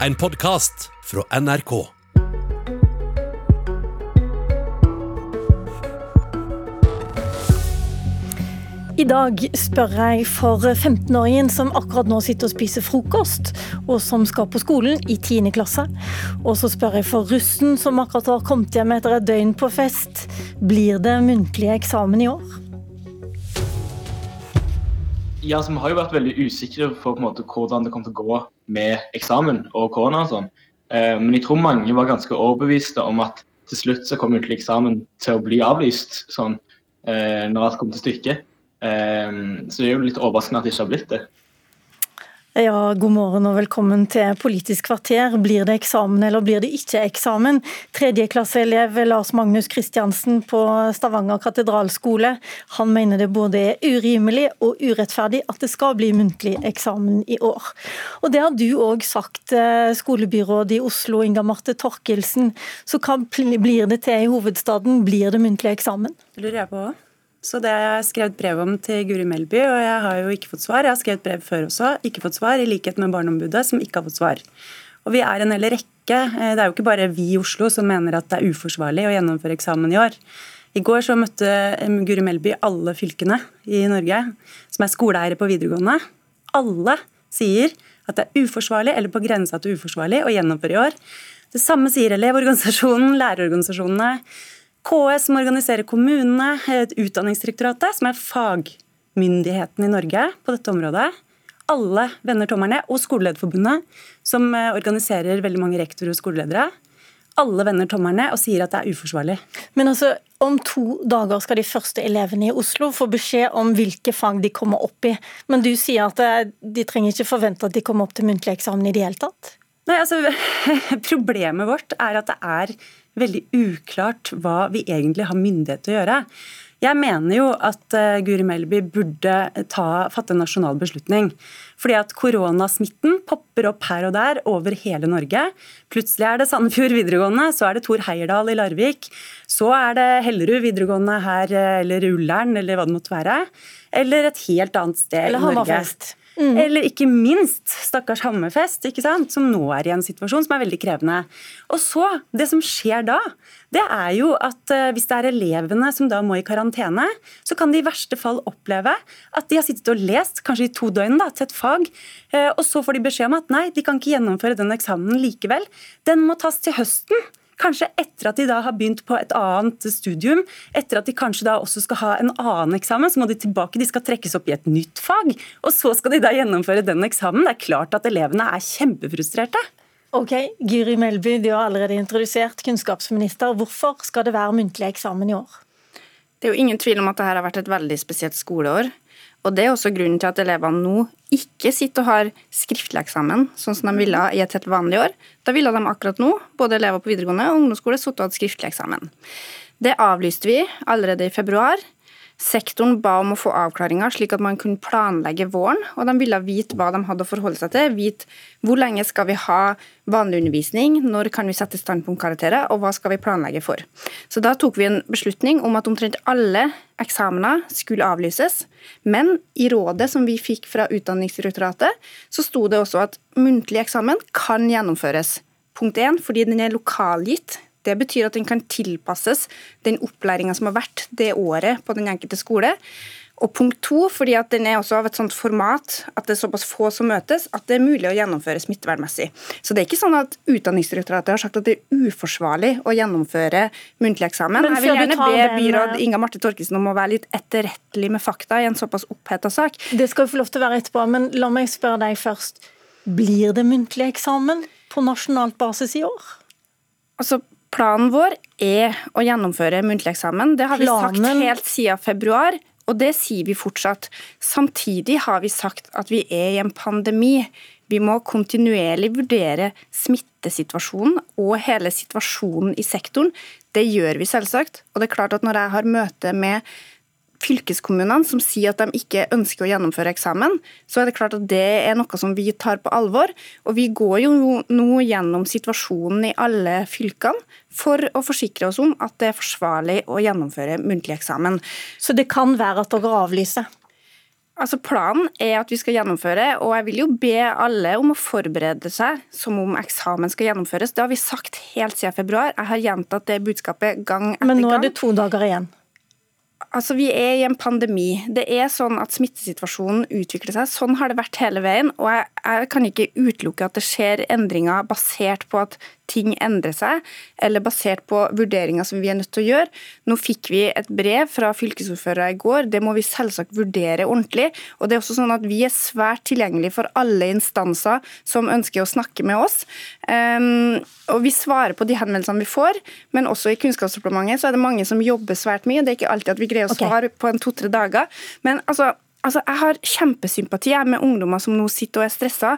En podkast fra NRK. I dag spør jeg for 15-åringen som akkurat nå sitter og spiser frokost, og som skal på skolen i 10. klasse. Og så spør jeg for russen som akkurat har kommet hjem etter et døgn på fest. Blir det muntlig eksamen i år? Ja, altså, Vi har jo vært veldig usikre på, på måte, hvordan det kommer til å gå med eksamen og korona. og sånn. Eh, men jeg tror mange var ganske overbeviste om at til slutt så kommer muntlig eksamen til å bli avlyst, sånn, eh, når alt kommer til stykket. Eh, så det er jo litt overraskende at det ikke har blitt det. Ja, God morgen og velkommen til Politisk kvarter. Blir det eksamen eller blir det ikke eksamen? Tredjeklasseelev Lars Magnus Kristiansen på Stavanger katedralskole. Han mener det både er urimelig og urettferdig at det skal bli muntlig eksamen i år. Og Det har du òg sagt, skolebyrådet skolebyråd i Oslo, Inga Marte Torkelsen. Så hva blir det til i hovedstaden? Blir det muntlig eksamen? Det lurer jeg på òg. Så det har jeg skrevet brev om til Guri Melby, og jeg har jo ikke fått svar. Jeg har skrevet brev før også, ikke fått svar, i likhet med Barneombudet, som ikke har fått svar. Og vi er en hel rekke. Eh, det er jo ikke bare vi i Oslo som mener at det er uforsvarlig å gjennomføre eksamen i år. I går så møtte eh, Guri Melby alle fylkene i Norge som er skoleeiere på videregående. Alle sier at det er uforsvarlig eller på grensa til uforsvarlig å gjennomføre i år. Det samme sier Elevorganisasjonen, lærerorganisasjonene, KS, som organiserer kommunene, Utdanningsdirektoratet, som er fagmyndigheten i Norge på dette området. Alle vender tommelen ned, og Skolelederforbundet, som eh, organiserer veldig mange rektorer og skoleledere. Alle vender tommelen ned og sier at det er uforsvarlig. Men altså, om to dager skal de første elevene i Oslo få beskjed om hvilke fag de kommer opp i. Men du sier at eh, de trenger ikke forvente at de kommer opp til muntlig eksamen i det hele tatt? Nei, altså, Problemet vårt er at det er veldig uklart hva vi egentlig har myndighet til å gjøre. Jeg mener jo at uh, Guri Melby burde ta, fatte en nasjonal beslutning. Fordi at koronasmitten popper opp her og der over hele Norge. Plutselig er det Sandefjord videregående, så er det Tor Heierdal i Larvik. Så er det Hellerud videregående her, eh, eller Ullern, eller hva det måtte være. Eller et helt annet sted eller i Norge. Hammerfest. Mm. Eller ikke minst stakkars Hammerfest, som nå er i en situasjon som er veldig krevende. Og så, Det som skjer da, det er jo at uh, hvis det er elevene som da må i karantene, så kan de i verste fall oppleve at de har sittet og lest kanskje i to døgn da, til et fag, uh, og så får de beskjed om at nei, de kan ikke gjennomføre den eksamen likevel. Den må tas til høsten. Kanskje etter at de da har begynt på et annet studium, etter at de kanskje da også skal ha en annen eksamen, så må de tilbake, de skal trekkes opp i et nytt fag. Og så skal de da gjennomføre den eksamen. Det er klart at elevene er kjempefrustrerte. Ok, Guri Melby, du har allerede introdusert kunnskapsminister. Hvorfor skal det være muntlig eksamen i år? Det er jo ingen tvil om at dette har vært et veldig spesielt skoleår. Og Det er også grunnen til at elevene nå ikke sitter og har skriftlig eksamen, sånn som de ville i et helt vanlig år. Da ville de akkurat nå, både elever på videregående og ungdomsskole, sittet og hatt skriftlig eksamen. Det avlyste vi allerede i februar. Sektoren ba om å få avklaringer, slik at man kunne planlegge våren. Og de ville vite hva de hadde å forholde seg til. Vite hvor lenge skal vi ha vanlig undervisning, når kan vi sette standpunktkarakterer, og hva skal vi planlegge for. Så da tok vi en beslutning om at omtrent alle eksamener skulle avlyses. Men i rådet som vi fikk fra Utdanningsdirektoratet, så sto det også at muntlig eksamen kan gjennomføres. Punkt 1, fordi den er lokalgitt det betyr at den kan tilpasses den opplæringa som har vært det året på den enkelte skole. Og punkt to, fordi at den er også av et sånt format at det er såpass få som møtes, at det er mulig å gjennomføre smittevernmessig. Så det er ikke sånn at Utdanningsdirektoratet har sagt at det er uforsvarlig å gjennomføre muntlig eksamen. Jeg vil gjerne be byråd Inga Marte Torkelsen om å være litt etterrettelig med fakta i en såpass oppheta sak. Det skal vi få lov til å være etterpå, men la meg spørre deg først. Blir det muntlig eksamen på nasjonalt basis i år? Altså, Planen vår er å gjennomføre muntlig eksamen. Det har vi Planen... sagt helt siden februar. Og det sier vi fortsatt. Samtidig har vi sagt at vi er i en pandemi. Vi må kontinuerlig vurdere smittesituasjonen og hele situasjonen i sektoren. Det gjør vi selvsagt. Og det er klart at når jeg har møte med fylkeskommunene som sier at de ikke ønsker å gjennomføre eksamen, så er det klart at det er noe som vi tar på alvor. Og vi går jo nå gjennom situasjonen i alle fylkene for å forsikre oss om at det er forsvarlig å gjennomføre muntlig eksamen. Så det kan være at dere avlyser? Altså Planen er at vi skal gjennomføre, og jeg vil jo be alle om å forberede seg som om eksamen skal gjennomføres. Det har vi sagt helt siden februar. Jeg har gjentatt det budskapet gang etter gang. Men nå er det to dager igjen. Altså, Vi er i en pandemi. Det er sånn at Smittesituasjonen utvikler seg. Sånn har det vært hele veien. og Jeg, jeg kan ikke utelukke at det skjer endringer basert på at ting endrer seg, eller basert på vurderinger som vi er nødt til å gjøre. Nå fikk vi et brev fra fylkesordførere i går. Det må vi selvsagt vurdere ordentlig. og det er også sånn at Vi er svært tilgjengelige for alle instanser som ønsker å snakke med oss. Um, og Vi svarer på de henvendelsene vi får, men også i Kunnskapsdepartementet så er det mange som jobber svært mye. Det er ikke alltid at vi greier å svare okay. på en to-tre dager. Men altså, altså, jeg har kjempesympati med ungdommer som nå sitter og er stressa.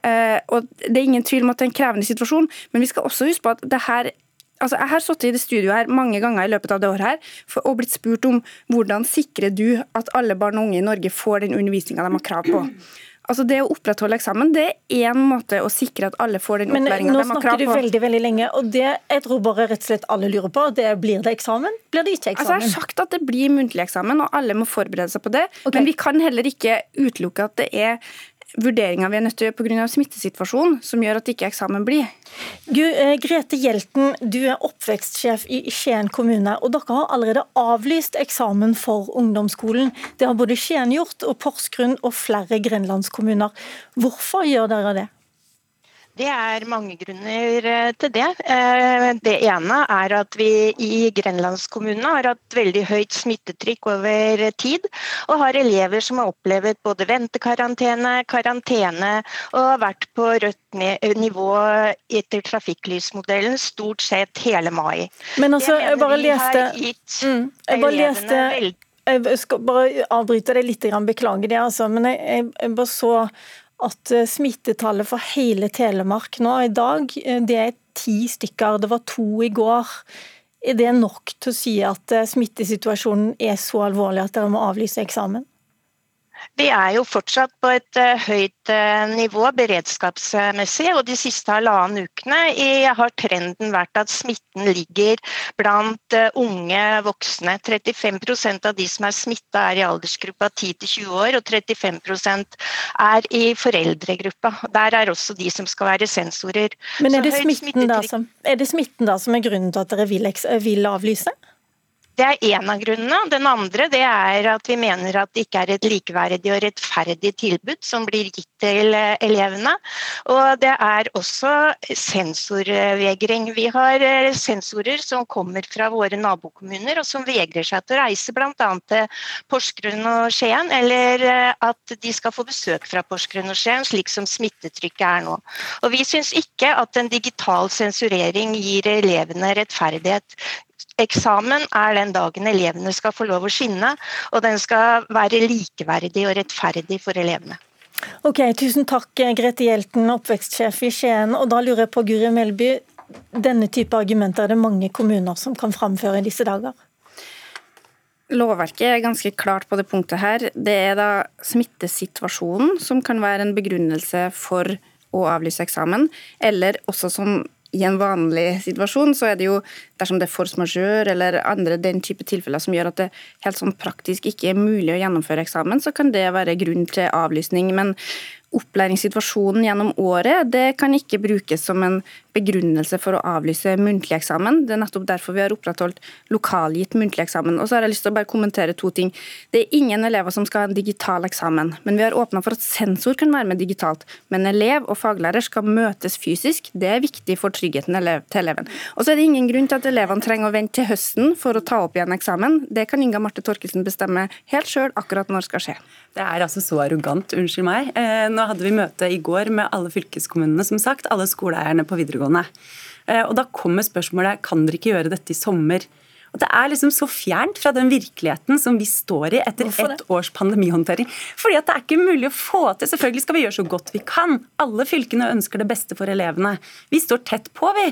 Uh, og Det er ingen tvil om at det er en krevende situasjon, men vi skal også huske på at det her Altså, jeg har sittet i det studioet her mange ganger i løpet av det året her, for, og blitt spurt om hvordan sikrer du at alle barn og unge i Norge får den undervisninga de har krav på. Altså Det å opprettholde eksamen det er én måte å sikre at alle får den opplæringa de har krav på. Men nå snakker du veldig veldig lenge, og det jeg tror bare rett og slett alle lurer på, det blir det eksamen? Blir det ikke eksamen? Altså Jeg har sagt at det blir muntlig eksamen, og alle må forberede seg på det. Okay. Men vi kan heller ikke utelukke at det er vurderinger vi er nødt til å gjøre pga. smittesituasjonen, som gjør at ikke eksamen blir. Du, Grete Hjelten, du er oppvekstsjef i Skien kommune. og Dere har allerede avlyst eksamen for ungdomsskolen. Det har både Skien gjort, og Porsgrunn og flere grenlandskommuner. Hvorfor gjør dere det? Det er mange grunner eh, til det. Eh, det ene er at vi i grenlandskommunene har hatt veldig høyt smittetrykk over tid, og har elever som har opplevd både ventekarantene, karantene og har vært på rødt nivå etter trafikklysmodellen stort sett hele mai. Men altså, jeg bare leste, mm, jeg bare leste jeg skal bare avbryte deg litt, beklager det, altså, men jeg, jeg bare så at eh, smittetallet for hele Telemark nå i dag eh, det er ti stykker. Det var to i går. Er det nok til å si at eh, smittesituasjonen er så alvorlig at dere må avlyse eksamen? Vi er jo fortsatt på et uh, høyt uh, nivå beredskapsmessig, og de siste halvannen ukene har trenden vært at smitten ligger blant uh, unge voksne. 35% av de som er smitta er i aldersgruppa 10-20 år, og 35% er i foreldregruppa. Der er også de som skal være sensorer. Men er det, smitten da, som, er det smitten da som er grunnen til at dere vil, vil avlyse? Det er én av grunnene. Den andre er at vi mener at det ikke er et likeverdig og rettferdig tilbud som blir gitt til eh, elevene. Og det er også sensorvegring. Vi har eh, sensorer som kommer fra våre nabokommuner og som vegrer seg til å reise bl.a. til Porsgrunn og Skien, eller eh, at de skal få besøk fra Porsgrunn og Skien, slik som smittetrykket er nå. Og Vi syns ikke at en digital sensurering gir elevene rettferdighet. Eksamen er den dagen elevene skal få lov å skinne, og den skal være likeverdig og rettferdig for elevene. Ok, Tusen takk, Grete Hjelten, oppvekstsjef i Skien. Og da lurer jeg på, Guri Melby, denne type argumenter er det mange kommuner som kan framføre i disse dager? Lovverket er ganske klart på det punktet her. Det er da smittesituasjonen som kan være en begrunnelse for å avlyse eksamen, eller også som i en vanlig situasjon så er det jo dersom det er force majeure eller andre den type tilfeller som gjør at det helt sånn praktisk ikke er mulig å gjennomføre eksamen, så kan det være grunn til avlysning. Men opplæringssituasjonen gjennom året det kan ikke brukes som en begrunnelse for å avlyse muntlig eksamen. Det er nettopp derfor vi har opprettholdt lokalgitt muntlig eksamen. Og så har jeg lyst til å bare kommentere to ting. Det er ingen elever som skal ha en digital eksamen, men vi har åpna for at sensor kan være med digitalt. Men elev og faglærer skal møtes fysisk. Det er viktig for tryggheten til eleven. Og så er det ingen grunn til at elevene trenger å vente til høsten for å ta opp igjen eksamen. Det kan Inga Marte Torkelsen bestemme helt sjøl akkurat når det skal skje. Det er altså så arrogant, unnskyld meg. Eh, nå hadde vi møte i går med alle fylkeskommunene, som sagt, alle skoleeierne på videregående. Eh, og da kommer spørsmålet kan dere ikke gjøre dette i sommer. Og Det er liksom så fjernt fra den virkeligheten som vi står i etter ett års pandemihåndtering. Fordi at det er ikke mulig å få til. Selvfølgelig skal vi gjøre så godt vi kan. Alle fylkene ønsker det beste for elevene. Vi står tett på, vi.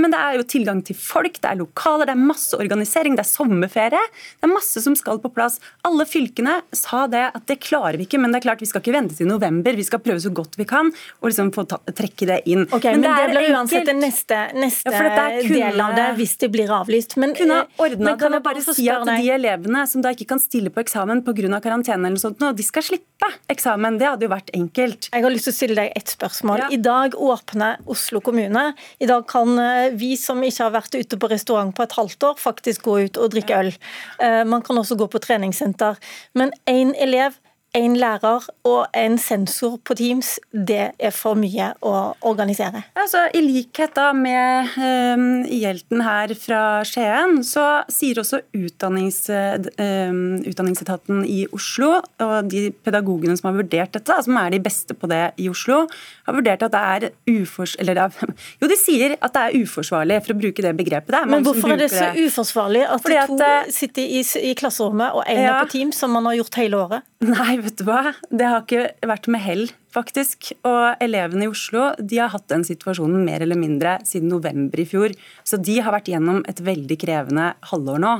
Men det er jo tilgang til folk, det er lokaler, det er masse organisering, det er sommerferie. Det er masse som skal på plass. Alle fylkene sa det at det klarer vi ikke, men det er klart vi skal ikke vente til november. Vi skal prøve så godt vi kan og liksom få ta, trekke det inn. Ok, Men, men det, det blir uansett den neste, neste ja, del av det hvis det blir avlyst. Men, kunne ha ordna det Jeg bare si at de elevene som da ikke kan stille på eksamen pga. karantene, eller sånt, de skal slippe eksamen. Det hadde jo vært enkelt. Jeg har lyst til å stille deg ett spørsmål. Ja. I dag åpner Oslo kommune. I dag kan eh, vi som ikke har vært ute på restaurant på et halvt år, faktisk gå ut og drikke øl. Eh, man kan også gå på treningssenter. Men én elev en lærer og en sensor på Teams, det er for mye å organisere. Altså, I likhet da med um, Hjelten her fra Skien, så sier også utdannings, um, Utdanningsetaten i Oslo, og de pedagogene som har vurdert dette, som er de beste på det i Oslo, har vurdert at det er ufors... Eller jo, de sier at det er uforsvarlig, for å bruke det begrepet. Det Men hvorfor er det så uforsvarlig at, at to eh, sitter i, i klasserommet og én ja. er på Teams, som man har gjort hele året? Nei, vet du hva. Det har ikke vært med hell, faktisk. Og elevene i Oslo de har hatt den situasjonen mer eller mindre siden november i fjor. Så de har vært gjennom et veldig krevende halvår nå.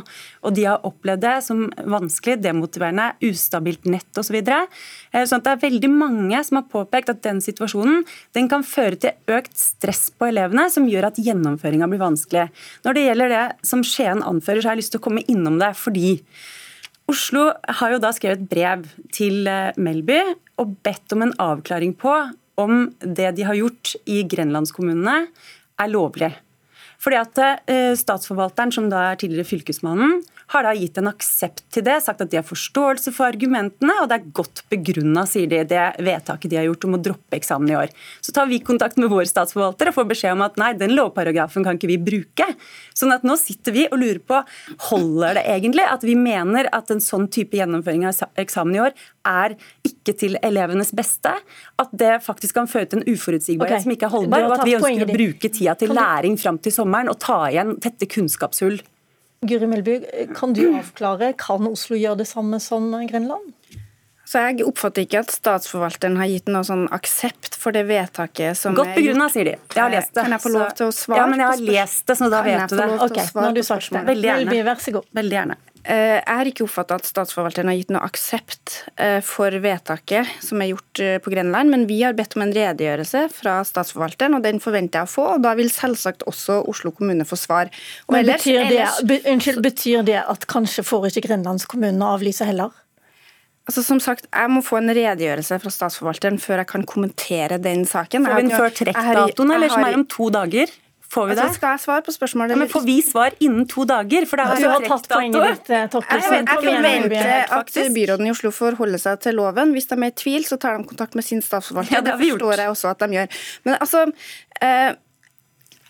Og de har opplevd det som vanskelig, demotiverende, ustabilt nett osv. Så. Eh, sånn at det er veldig mange som har påpekt at den situasjonen den kan føre til økt stress på elevene, som gjør at gjennomføringa blir vanskelig. Når det gjelder det som Skien anfører, så har jeg lyst til å komme innom det fordi Oslo har jo da skrevet brev til eh, Melby og bedt om en avklaring på om det de har gjort i grenlandskommunene er lovlig. Fordi at eh, Statsforvalteren, som da er tidligere fylkesmannen, har da gitt en aksept til det, sagt at de har forståelse for argumentene, og det er godt begrunna, sier de, det vedtaket de har gjort om å droppe eksamen i år. Så tar vi kontakt med vår statsforvalter og får beskjed om at nei, den lovparagrafen kan ikke vi bruke. Sånn at nå sitter vi og lurer på holder det egentlig at vi mener at en sånn type gjennomføring av eksamen i år er ikke til elevenes beste, at det faktisk kan føre til en uforutsigbarhet okay. som ikke er holdbar, og at vi ønsker å bruke tida til læring fram til sommeren og ta igjen tette kunnskapshull. Guri Melby, kan du avklare, kan Oslo gjøre det samme som Grenland? Så Jeg oppfatter ikke at statsforvalteren har gitt noe sånn aksept for det vedtaket som Godt begrunna, sier de. Jeg har lest det. Kan jeg få lov til å svare? Ja, men jeg har lest det, så da vet du det. Ok, nå har du sagt det. Veldig gjerne. Vær så god. Veldig gjerne. Eh, jeg har ikke oppfatta at statsforvalteren har gitt noe aksept eh, for vedtaket som er gjort eh, på Grenland, men vi har bedt om en redegjørelse fra statsforvalteren, og den forventer jeg å få. og Da vil selvsagt også Oslo kommune få svar. Og men ellers, betyr, det, ellers, unnskyld, betyr det at kanskje får ikke Grenlandskommunen avlyse heller? Altså, som sagt, Jeg må få en redegjørelse fra statsforvalteren før jeg kan kommentere den saken. Får vi den før trekkdatoen, eller som er om to dager? Får vi altså. Skal jeg svare på spørsmålet? Ja, men Får vi svar innen to dager? For det er jo altså, tatt poenget ditt, eh, Jeg, jeg forventer at byråden i Oslo forholder seg til loven. Hvis de er i tvil, så tar de kontakt med sin statsforvalter. Ja, det, det forstår jeg også at de gjør. Men altså... Eh,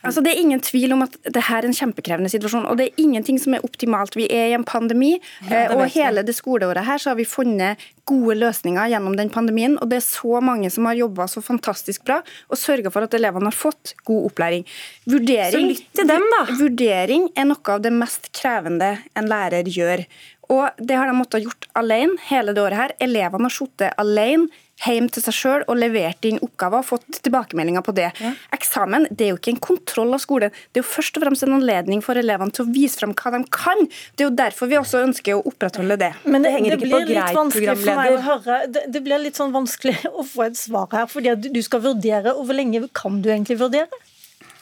Altså, det er ingen tvil om at det her er en kjempekrevende situasjon. Og det er ingenting som er optimalt. Vi er i en pandemi, ja, og hele det skoleåret her så har vi funnet gode løsninger gjennom den pandemien. Og det er så mange som har jobba så fantastisk bra og sørga for at elevene har fått god opplæring. Vurdering, så lytt til dem, da! Vurdering er noe av det mest krevende en lærer gjør. Og det har de måttet gjort alene hele det året her. Elevene har sittet alene hjem til seg sjøl og levert inn oppgaver og fått tilbakemeldinger på det. Ja. Eksamen det er jo ikke en kontroll av skolen, det er jo først og fremst en anledning for elevene til å vise frem hva de kan. Det er jo derfor vi også ønsker å opprettholde det. Men det, det, det blir litt vanskelig for meg å høre. Det, det, blir litt sånn vanskelig å få et svar her, fordi du skal vurdere. Og hvor lenge kan du egentlig vurdere?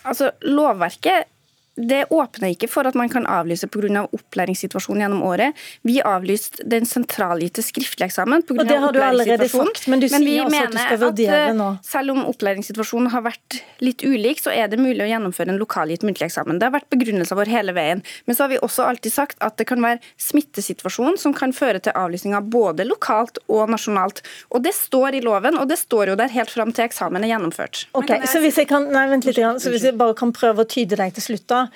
Altså, Lovverket det åpner ikke for at man kan avlyse pga. opplæringssituasjonen gjennom året. Vi avlyste den sentralgitte skriftlige eksamen pga. opplæringssituasjonen. sagt, men du men sier også at du skal vurdere at, nå. Eh, selv om opplæringssituasjonen har vært litt ulik, så er det mulig å gjennomføre en lokalgitt muntlig eksamen. Det har vært begrunnelsen vår hele veien. Men så har vi også alltid sagt at det kan være smittesituasjonen som kan føre til avlysninger både lokalt og nasjonalt. Og det står i loven, og det står jo der helt fram til eksamen er gjennomført. Ok, så hvis jeg kan, nei, vent litt, så hvis jeg bare kan prøve å tyde deg til slutt, da.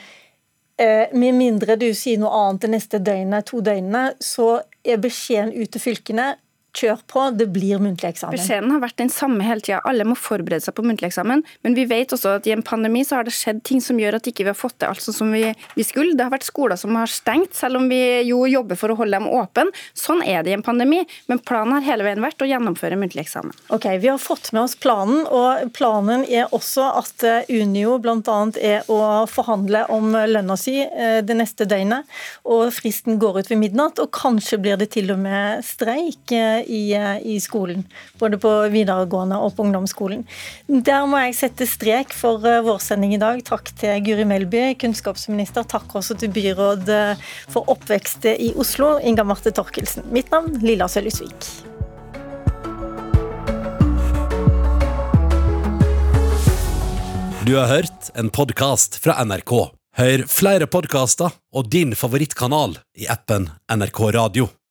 Eh, med mindre du sier noe annet det neste døgnet, to døgnene, så er beskjeden ut til fylkene kjør på, det blir muntlig eksamen. Beskjeden har vært den samme hele tida. Alle må forberede seg på muntlig eksamen. Men vi vet også at i en pandemi så har det skjedd ting som gjør at ikke vi ikke har fått det alt sånn som vi, vi, skulle. Det har vært skoler som har stengt, selv om vi jo jobber for å holde dem åpne. Sånn er det i en pandemi. Men planen har hele veien vært å gjennomføre muntlig eksamen. Ok, Vi har fått med oss planen, og planen er også at eh, Unio bl.a. er å forhandle om lønna si eh, det neste døgnet. Og fristen går ut ved midnatt, og kanskje blir det til og med streik eh, i, i, skolen. Både på videregående og på ungdomsskolen. Der må jeg sette strek for vår sending i dag. Takk til Guri Melby, kunnskapsminister. Takk også til byråd for oppvekst i Oslo, Inga Marte Torkelsen. Mitt navn Lilla Sølhusvik. Du har hørt en podkast fra NRK. Hør flere podkaster og din favorittkanal i appen NRK Radio.